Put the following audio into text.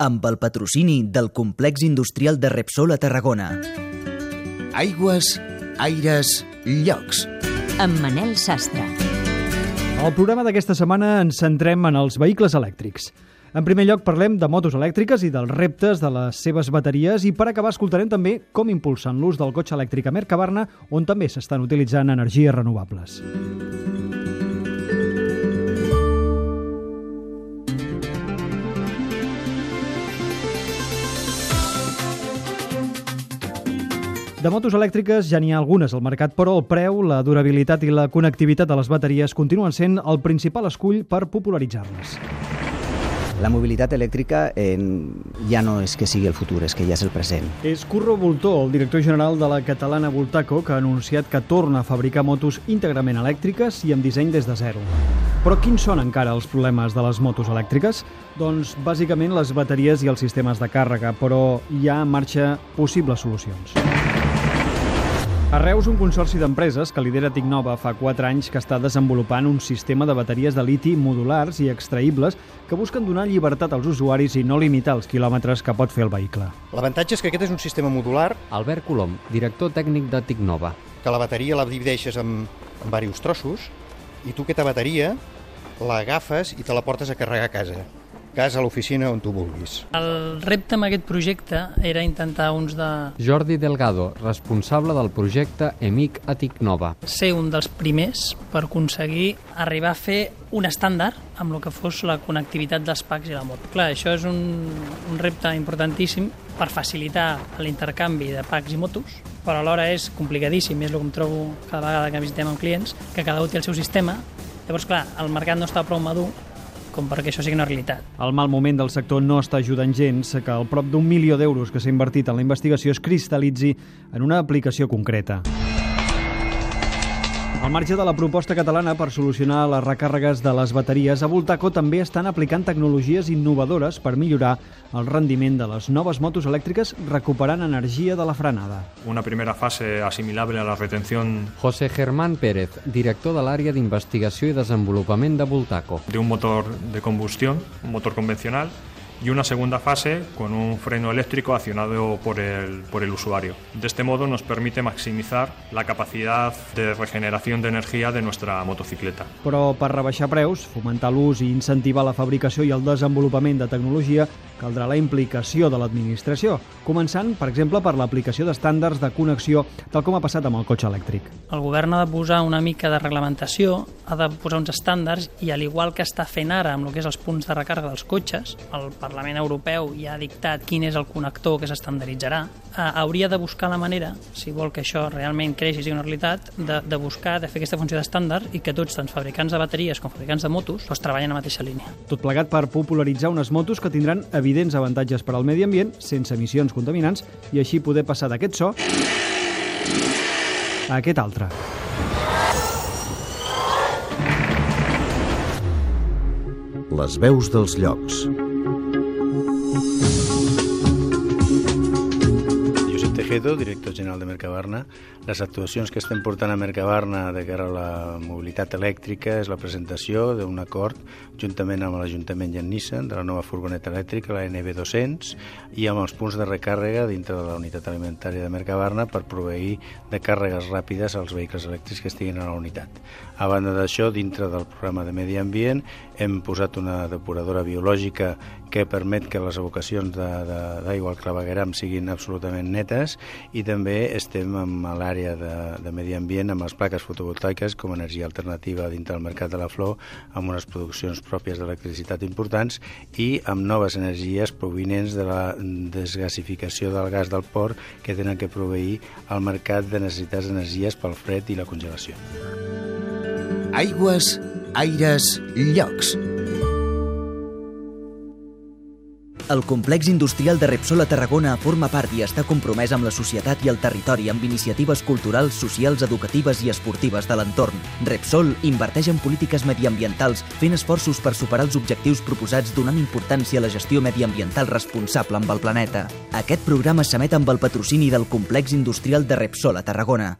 amb el patrocini del complex industrial de Repsol a Tarragona. Aigües, aires, llocs. Amb Manel Sastre. Al programa d'aquesta setmana ens centrem en els vehicles elèctrics. En primer lloc parlem de motos elèctriques i dels reptes de les seves bateries i per acabar escoltarem també com impulsen l'ús del cotxe elèctric a Mercabarna on també s'estan utilitzant energies renovables. De motos elèctriques ja n'hi ha algunes al mercat, però el preu, la durabilitat i la connectivitat de les bateries continuen sent el principal escull per popularitzar-les. La mobilitat elèctrica eh, ja no és que sigui el futur, és que ja és el present. És Curro Voltó, el director general de la catalana Voltaco, que ha anunciat que torna a fabricar motos íntegrament elèctriques i amb disseny des de zero. Però quins són encara els problemes de les motos elèctriques? Doncs bàsicament les bateries i els sistemes de càrrega, però hi ha en marxa possibles solucions. A Reus, un consorci d'empreses que lidera Ticnova fa 4 anys que està desenvolupant un sistema de bateries de liti modulars i extraïbles que busquen donar llibertat als usuaris i no limitar els quilòmetres que pot fer el vehicle. L'avantatge és que aquest és un sistema modular, Albert Colom, director tècnic de Ticnova. que la bateria la divideixes en, en diversos trossos i tu aquesta bateria l'agafes i te la portes a carregar a casa. Casa, a l'oficina, on tu vulguis. El repte amb aquest projecte era intentar uns de Jordi Delgado, responsable del projecte EMIC a Ticnova. ser un dels primers per aconseguir arribar a fer un estàndard amb el que fos la connectivitat dels packs i la moto. Clar, això és un, un repte importantíssim per facilitar l'intercanvi de packs i motos, però alhora és complicadíssim, és el que em trobo cada vegada que visitem amb clients, que cada un té el seu sistema. Llavors, clar, el mercat no està prou madur com perquè això sigui una realitat. El mal moment del sector no està ajudant gens que el prop d'un milió d'euros que s'ha invertit en la investigació es cristal·litzi en una aplicació concreta. Al marge de la proposta catalana per solucionar les recàrregues de les bateries, a Voltaco també estan aplicant tecnologies innovadores per millorar el rendiment de les noves motos elèctriques recuperant energia de la frenada. una primera fase asimilable a la retención José Germán Pérez, director de l'àrea d'investigació i desenvolupament de Voltaco. de un motor de combustión, un motor convencional, y una segunda fase con un freno eléctrico accionado por el, por el usuario. De este modo nos permite maximizar la capacidad de regeneración de energía de nuestra motocicleta. Però per rebaixar preus, fomentar l'ús i incentivar la fabricació i el desenvolupament de tecnologia, caldrà la implicació de l'administració, començant, per exemple, per l'aplicació d'estàndards de connexió, tal com ha passat amb el cotxe elèctric. El govern ha de posar una mica de reglamentació, ha de posar uns estàndards i al igual que està fent ara amb el que és els punts de recàrrega dels cotxes, el Parlament Europeu ja ha dictat quin és el connector que s'estandarditzarà, eh, hauria de buscar la manera, si vol que això realment creixi i sigui una realitat, de, de buscar, de fer aquesta funció d'estàndard i que tots, tant fabricants de bateries com fabricants de motos, doncs, treballen a la mateixa línia. Tot plegat per popularitzar unes motos que tindran evidents avantatges per al medi ambient, sense emissions contaminants, i així poder passar d'aquest so a aquest altre. Les veus dels llocs. Tejedo, director general de Mercabarna. Les actuacions que estem portant a Mercabarna de cara a la mobilitat elèctrica és la presentació d'un acord juntament amb l'Ajuntament i en Nissan de la nova furgoneta elèctrica, la NB200, i amb els punts de recàrrega dintre de la unitat alimentària de Mercabarna per proveir de càrregues ràpides als vehicles elèctrics que estiguin a la unitat. A banda d'això, dintre del programa de Medi Ambient, hem posat una depuradora biològica que permet que les de- d'aigua al clavegueram siguin absolutament netes i també estem amb l'àrea de, de medi ambient amb les plaques fotovoltaiques com a energia alternativa dintre del mercat de la flor amb unes produccions pròpies d'electricitat importants i amb noves energies provinents de la desgasificació del gas del port que tenen que proveir al mercat de necessitats d'energies pel fred i la congelació. Aigües, aires, llocs. El complex industrial de Repsol a Tarragona forma part i està compromès amb la societat i el territori amb iniciatives culturals, socials, educatives i esportives de l'entorn. Repsol inverteix en polítiques mediambientals fent esforços per superar els objectius proposats donant importància a la gestió mediambiental responsable amb el planeta. Aquest programa s'emet amb el patrocini del complex industrial de Repsol a Tarragona.